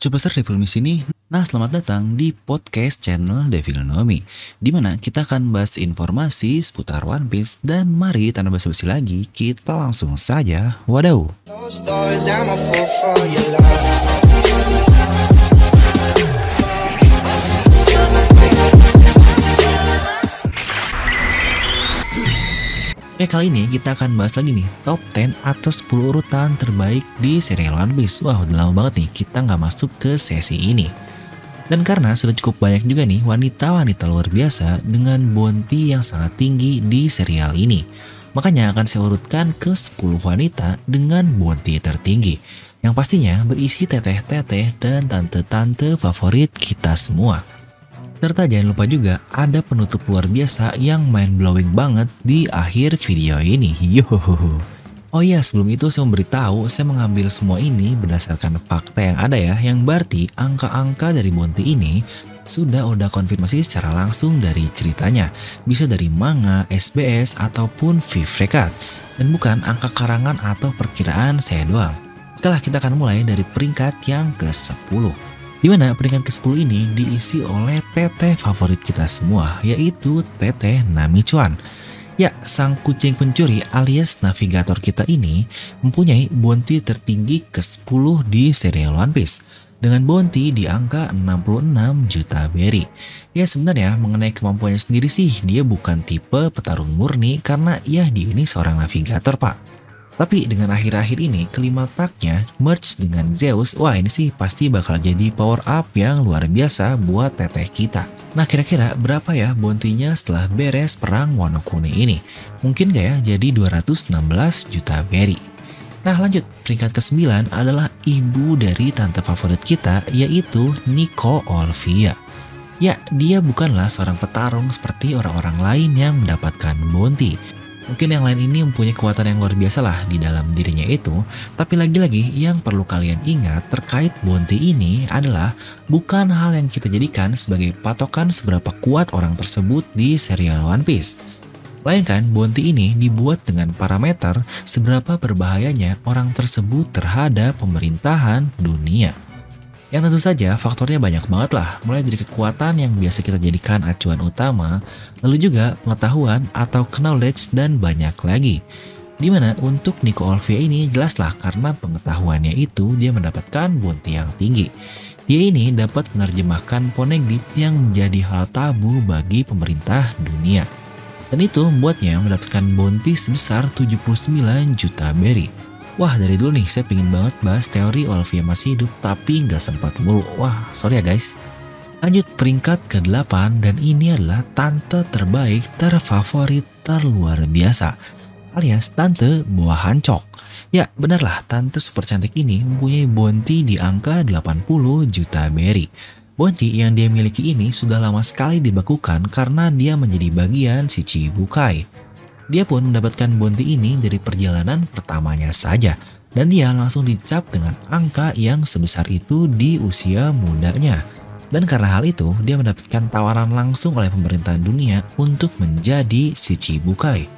Superstar Devil di sini. Nah, selamat datang di podcast channel Devil Nomi, di mana kita akan bahas informasi seputar One Piece dan mari tanpa basa-basi lagi, kita langsung saja. Wadaw. Oke, kali ini kita akan bahas lagi nih top 10 atau 10 urutan terbaik di serial One Piece. Wah, udah lama banget nih kita nggak masuk ke sesi ini. Dan karena sudah cukup banyak juga nih wanita-wanita luar biasa dengan bounty yang sangat tinggi di serial ini. Makanya akan saya urutkan ke 10 wanita dengan bounty tertinggi. Yang pastinya berisi teteh-teteh dan tante-tante favorit kita semua. Serta jangan lupa juga ada penutup luar biasa yang mind blowing banget di akhir video ini. Yo. Oh iya, sebelum itu saya memberitahu saya mengambil semua ini berdasarkan fakta yang ada ya, yang berarti angka-angka dari Bonti ini sudah udah konfirmasi secara langsung dari ceritanya. Bisa dari manga, SBS, ataupun Record. Dan bukan angka karangan atau perkiraan saya doang. Oke lah, kita akan mulai dari peringkat yang ke-10. Di mana peringkat ke-10 ini diisi oleh teteh favorit kita semua, yaitu teteh Nami Chuan. Ya, sang kucing pencuri alias navigator kita ini mempunyai bounty tertinggi ke-10 di serial One Piece. Dengan bounty di angka 66 juta berry. Ya sebenarnya mengenai kemampuannya sendiri sih, dia bukan tipe petarung murni karena ya dia ini seorang navigator pak. Tapi dengan akhir-akhir ini kelima taknya merge dengan Zeus, wah ini sih pasti bakal jadi power up yang luar biasa buat teteh kita. Nah kira-kira berapa ya bounty-nya setelah beres perang Wano Kune ini? Mungkin gak ya jadi 216 juta berry. Nah lanjut, peringkat ke-9 adalah ibu dari tante favorit kita yaitu Nico Olvia. Ya, dia bukanlah seorang petarung seperti orang-orang lain yang mendapatkan bounty. Mungkin yang lain ini mempunyai kekuatan yang luar biasa lah di dalam dirinya itu, tapi lagi-lagi yang perlu kalian ingat terkait bounty ini adalah bukan hal yang kita jadikan sebagai patokan seberapa kuat orang tersebut di serial One Piece. Melainkan bounty ini dibuat dengan parameter seberapa berbahayanya orang tersebut terhadap pemerintahan dunia. Yang tentu saja faktornya banyak banget lah, mulai dari kekuatan yang biasa kita jadikan acuan utama, lalu juga pengetahuan atau knowledge dan banyak lagi. Di mana untuk Nico Olvia ini jelaslah karena pengetahuannya itu dia mendapatkan bounty yang tinggi. Dia ini dapat menerjemahkan Poneglyph yang menjadi hal tabu bagi pemerintah dunia. Dan itu membuatnya mendapatkan bounty sebesar 79 juta berry. Wah dari dulu nih saya pingin banget bahas teori Olivia masih hidup tapi nggak sempat mulu. Wah sorry ya guys. Lanjut peringkat ke-8 dan ini adalah tante terbaik, terfavorit, terluar biasa. Alias tante buah hancok. Ya benarlah tante super cantik ini mempunyai bounty di angka 80 juta berry. Bounty yang dia miliki ini sudah lama sekali dibakukan karena dia menjadi bagian si Chibukai. Dia pun mendapatkan bounty ini dari perjalanan pertamanya saja, dan dia langsung dicap dengan angka yang sebesar itu di usia mudanya. Dan karena hal itu, dia mendapatkan tawaran langsung oleh pemerintahan dunia untuk menjadi si Chibukai.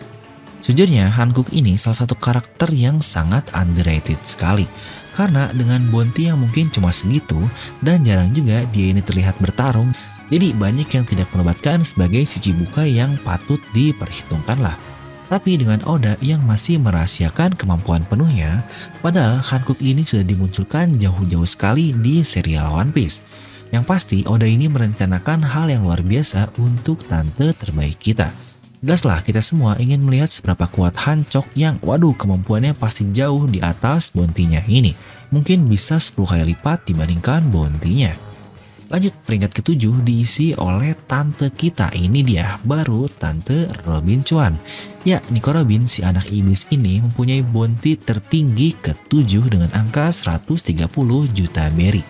Sejujurnya, Hankook ini salah satu karakter yang sangat underrated sekali. Karena dengan bounty yang mungkin cuma segitu, dan jarang juga dia ini terlihat bertarung, jadi banyak yang tidak menobatkan sebagai si Chibukai yang patut diperhitungkan lah. Tapi dengan Oda yang masih merahasiakan kemampuan penuhnya, padahal Hankook ini sudah dimunculkan jauh-jauh sekali di serial One Piece. Yang pasti Oda ini merencanakan hal yang luar biasa untuk tante terbaik kita. Jelaslah kita semua ingin melihat seberapa kuat Hancok yang waduh kemampuannya pasti jauh di atas bontinya ini. Mungkin bisa 10 kali lipat dibandingkan bontinya. Lanjut peringkat ketujuh diisi oleh tante kita ini dia baru tante Robin Chuan. Ya Nico Robin si anak iblis ini mempunyai bounty tertinggi ketujuh dengan angka 130 juta berry.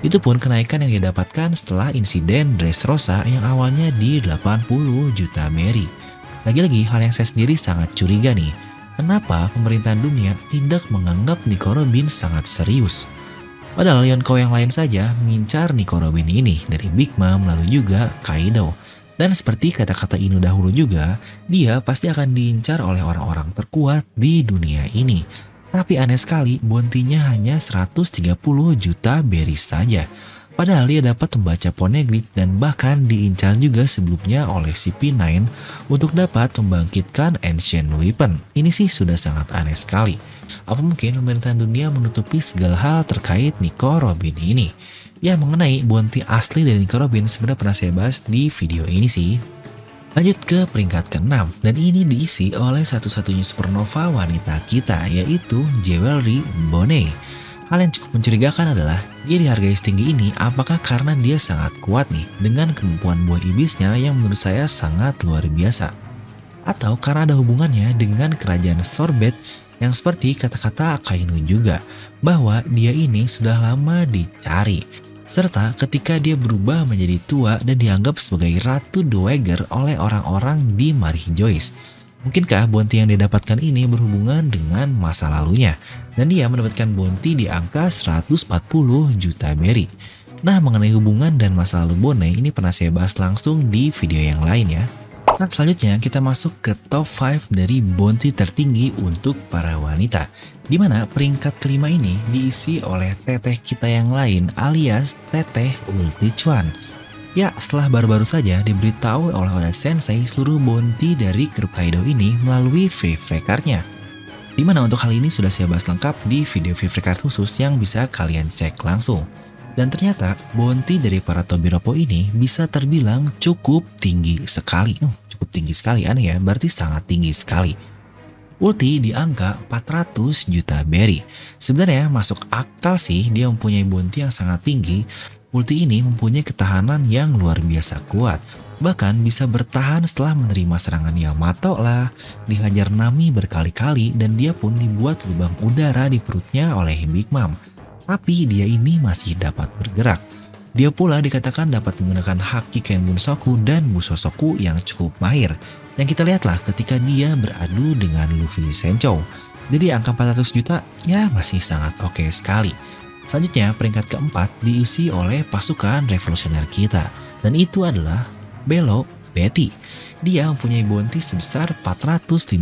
Itu pun kenaikan yang didapatkan setelah insiden Dressrosa yang awalnya di 80 juta berry. Lagi-lagi hal yang saya sendiri sangat curiga nih. Kenapa pemerintahan dunia tidak menganggap Nico Robin sangat serius? Padahal Yonko yang lain saja mengincar Nico Robin ini dari Big Mom lalu juga Kaido. Dan seperti kata-kata Inu dahulu juga, dia pasti akan diincar oleh orang-orang terkuat di dunia ini. Tapi aneh sekali, bounty-nya hanya 130 juta berry saja. Padahal dia dapat membaca poneglyph dan bahkan diincar juga sebelumnya oleh CP9 untuk dapat membangkitkan Ancient Weapon. Ini sih sudah sangat aneh sekali. Apa mungkin pemerintahan dunia menutupi segala hal terkait Nico Robin ini? Ya mengenai bounty asli dari Nico Robin sebenarnya pernah saya bahas di video ini sih. Lanjut ke peringkat ke-6 dan ini diisi oleh satu-satunya supernova wanita kita yaitu Jewelry Bonet. Hal yang cukup mencurigakan adalah dia dihargai setinggi ini apakah karena dia sangat kuat nih dengan kemampuan buah iblisnya yang menurut saya sangat luar biasa. Atau karena ada hubungannya dengan kerajaan Sorbet yang seperti kata-kata Akainu juga bahwa dia ini sudah lama dicari. Serta ketika dia berubah menjadi tua dan dianggap sebagai Ratu Dowager oleh orang-orang di Marih Joyce. Mungkinkah bounty yang didapatkan ini berhubungan dengan masa lalunya? Dan dia mendapatkan bounty di angka 140 juta berry. Nah mengenai hubungan dan masa lalu Bone ini pernah saya bahas langsung di video yang lain ya. Nah selanjutnya kita masuk ke top 5 dari bounty tertinggi untuk para wanita. Di mana peringkat kelima ini diisi oleh teteh kita yang lain alias teteh Ulti Chuan. Ya, setelah baru-baru saja diberitahu oleh Oda Sensei seluruh bounty dari grup Kaido ini melalui free free card-nya. Di mana untuk hal ini sudah saya bahas lengkap di video free free card khusus yang bisa kalian cek langsung. Dan ternyata bounty dari para Tobiropo ini bisa terbilang cukup tinggi sekali. Cukup tinggi sekali aneh ya, berarti sangat tinggi sekali. Ulti di angka 400 juta berry. Sebenarnya masuk akal sih dia mempunyai bounty yang sangat tinggi Ulti ini mempunyai ketahanan yang luar biasa kuat. Bahkan bisa bertahan setelah menerima serangan Yamato lah, dihajar Nami berkali-kali dan dia pun dibuat lubang udara di perutnya oleh Big Mom. Tapi dia ini masih dapat bergerak. Dia pula dikatakan dapat menggunakan haki Ken Bunsoku dan Busosoku yang cukup mahir. Yang kita lihatlah ketika dia beradu dengan Luffy Sencho. Jadi angka 400 juta ya masih sangat oke okay sekali. Selanjutnya, peringkat keempat diisi oleh pasukan revolusioner kita, dan itu adalah Belo Betty. Dia mempunyai bounty sebesar 457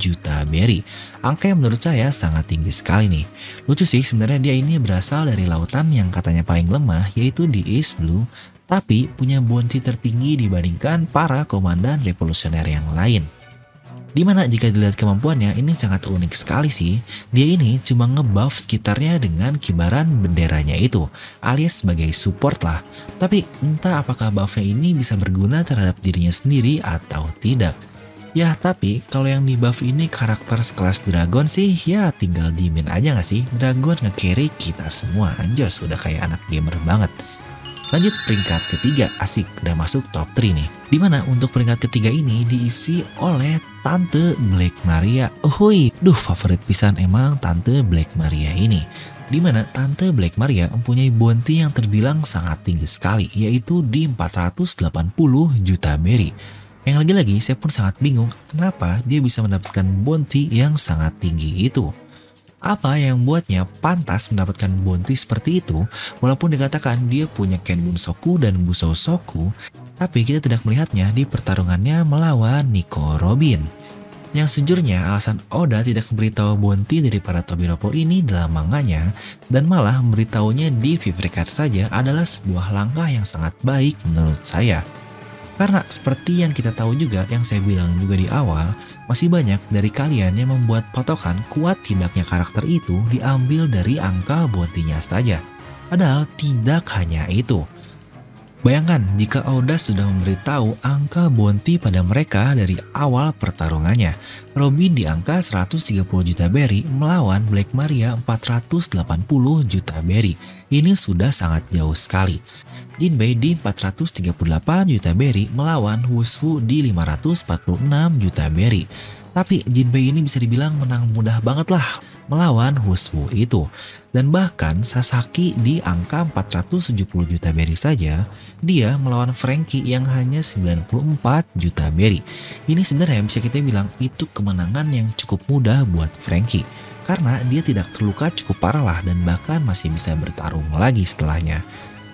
juta berry. Angka yang menurut saya sangat tinggi sekali nih. Lucu sih sebenarnya dia ini berasal dari lautan yang katanya paling lemah yaitu di East Blue, tapi punya bounty tertinggi dibandingkan para komandan revolusioner yang lain. Di mana jika dilihat kemampuannya ini sangat unik sekali sih. Dia ini cuma ngebuff sekitarnya dengan kibaran benderanya itu, alias sebagai support lah. Tapi entah apakah buffnya ini bisa berguna terhadap dirinya sendiri atau tidak. Ya tapi kalau yang di buff ini karakter sekelas Dragon sih ya tinggal dimin aja gak sih Dragon nge-carry kita semua anjos udah kayak anak gamer banget Lanjut peringkat ketiga, asik udah masuk top 3 nih. Di mana untuk peringkat ketiga ini diisi oleh Tante Black Maria. Uhuy, duh favorit pisan emang Tante Black Maria ini. Di mana Tante Black Maria mempunyai bounty yang terbilang sangat tinggi sekali, yaitu di 480 juta berry. Yang lagi-lagi saya pun sangat bingung kenapa dia bisa mendapatkan bounty yang sangat tinggi itu. Apa yang membuatnya pantas mendapatkan bounty seperti itu walaupun dikatakan dia punya Kenbun Soku dan Busou Soku, tapi kita tidak melihatnya di pertarungannya melawan Nico Robin. Yang sejujurnya alasan Oda tidak memberitahu bounty dari para Tobiropo ini dalam manganya dan malah memberitahunya di Vivre Card saja adalah sebuah langkah yang sangat baik menurut saya. Karena seperti yang kita tahu juga yang saya bilang juga di awal, masih banyak dari kalian yang membuat patokan kuat tidaknya karakter itu diambil dari angka bounty saja. Padahal tidak hanya itu. Bayangkan jika Oda sudah memberitahu angka bounty pada mereka dari awal pertarungannya. Robin di angka 130 juta berry melawan Black Maria 480 juta berry. Ini sudah sangat jauh sekali. Jinbei di 438 juta berry melawan Wushu di 546 juta berry. Tapi Jinbei ini bisa dibilang menang mudah banget lah melawan Wushu itu. Dan bahkan Sasaki di angka 470 juta berry saja, dia melawan Frankie yang hanya 94 juta berry. Ini sebenarnya bisa kita bilang itu kemenangan yang cukup mudah buat Frankie. Karena dia tidak terluka cukup parah lah dan bahkan masih bisa bertarung lagi setelahnya.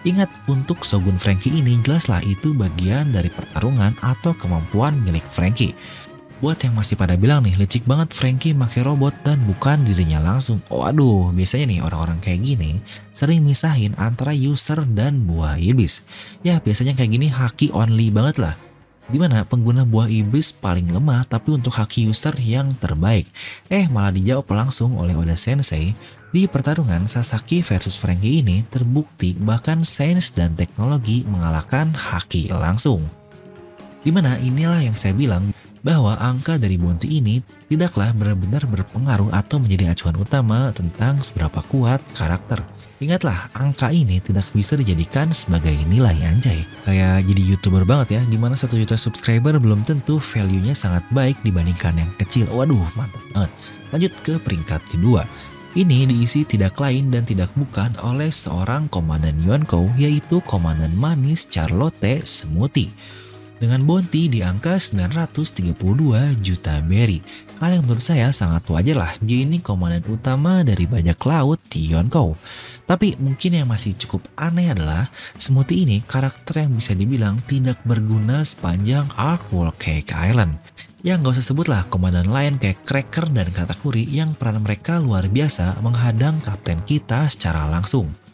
Ingat, untuk Shogun Frankie ini jelaslah itu bagian dari pertarungan atau kemampuan milik Frankie. Buat yang masih pada bilang nih, licik banget Frankie pakai robot dan bukan dirinya langsung. Waduh, biasanya nih orang-orang kayak gini sering misahin antara user dan buah iblis. Ya, biasanya kayak gini haki only banget lah. Di mana pengguna buah iblis paling lemah tapi untuk haki user yang terbaik. Eh, malah dijawab langsung oleh Oda Sensei. Di pertarungan Sasaki versus Frankie ini terbukti bahkan sains dan teknologi mengalahkan haki langsung. Di mana inilah yang saya bilang bahwa angka dari Bounty ini tidaklah benar-benar berpengaruh atau menjadi acuan utama tentang seberapa kuat karakter. Ingatlah, angka ini tidak bisa dijadikan sebagai nilai anjay. Kayak jadi youtuber banget ya, di mana satu juta subscriber belum tentu value-nya sangat baik dibandingkan yang kecil. Waduh, mantap banget. Lanjut ke peringkat kedua. Ini diisi tidak lain dan tidak bukan oleh seorang komandan Yonko, yaitu komandan manis Charlotte Smoothie dengan bounty di angka 932 juta berry. Hal yang menurut saya sangat wajar lah, dia ini komandan utama dari banyak laut di Yonkou. Tapi mungkin yang masih cukup aneh adalah Smoothie ini karakter yang bisa dibilang tidak berguna sepanjang Arkwall Cake Island. Ya nggak usah sebut lah komandan lain kayak Cracker dan Katakuri yang peran mereka luar biasa menghadang kapten kita secara langsung.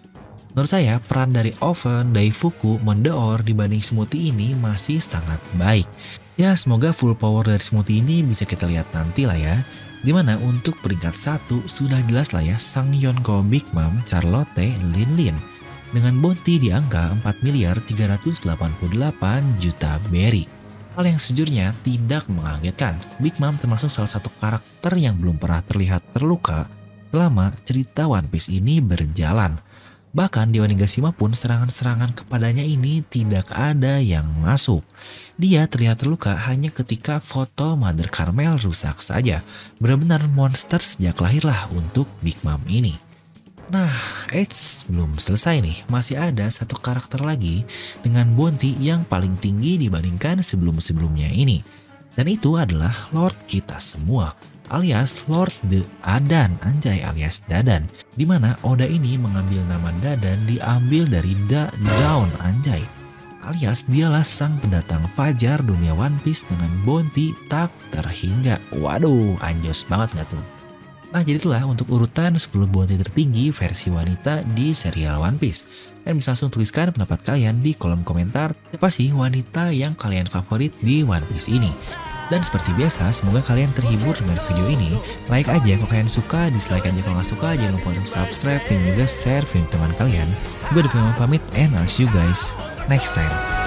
Menurut saya, peran dari Oven, Daifuku, Mondeor dibanding Smoothie ini masih sangat baik. Ya, semoga full power dari Smoothie ini bisa kita lihat nanti lah ya. Di mana untuk peringkat satu sudah jelas lah ya Sang Yonko Big Mom Charlotte Lin Lin dengan bounty di angka 4 miliar 388 juta berry. Hal yang sejujurnya tidak mengagetkan. Big Mom termasuk salah satu karakter yang belum pernah terlihat terluka selama cerita One Piece ini berjalan. Bahkan di Onigashima pun serangan-serangan kepadanya ini tidak ada yang masuk. Dia terlihat terluka hanya ketika foto Mother Carmel rusak saja. Benar-benar monster sejak lahirlah untuk Big Mom ini. Nah, Eits belum selesai nih. Masih ada satu karakter lagi dengan bounty yang paling tinggi dibandingkan sebelum-sebelumnya ini. Dan itu adalah Lord kita semua, alias Lord the Adan anjay alias Dadan di mana Oda ini mengambil nama Dadan diambil dari Da Dawn anjay alias dialah sang pendatang fajar dunia One Piece dengan bounty tak terhingga waduh anjos banget gak tuh Nah jadi itulah untuk urutan 10 bounty tertinggi versi wanita di serial One Piece. Kalian bisa langsung tuliskan pendapat kalian di kolom komentar siapa sih wanita yang kalian favorit di One Piece ini. Dan seperti biasa, semoga kalian terhibur dengan video ini. Like aja kalau kalian suka, dislike aja kalau nggak suka. Jangan lupa untuk subscribe dan juga share film teman kalian. Gue Devi pamit and I'll see you guys next time.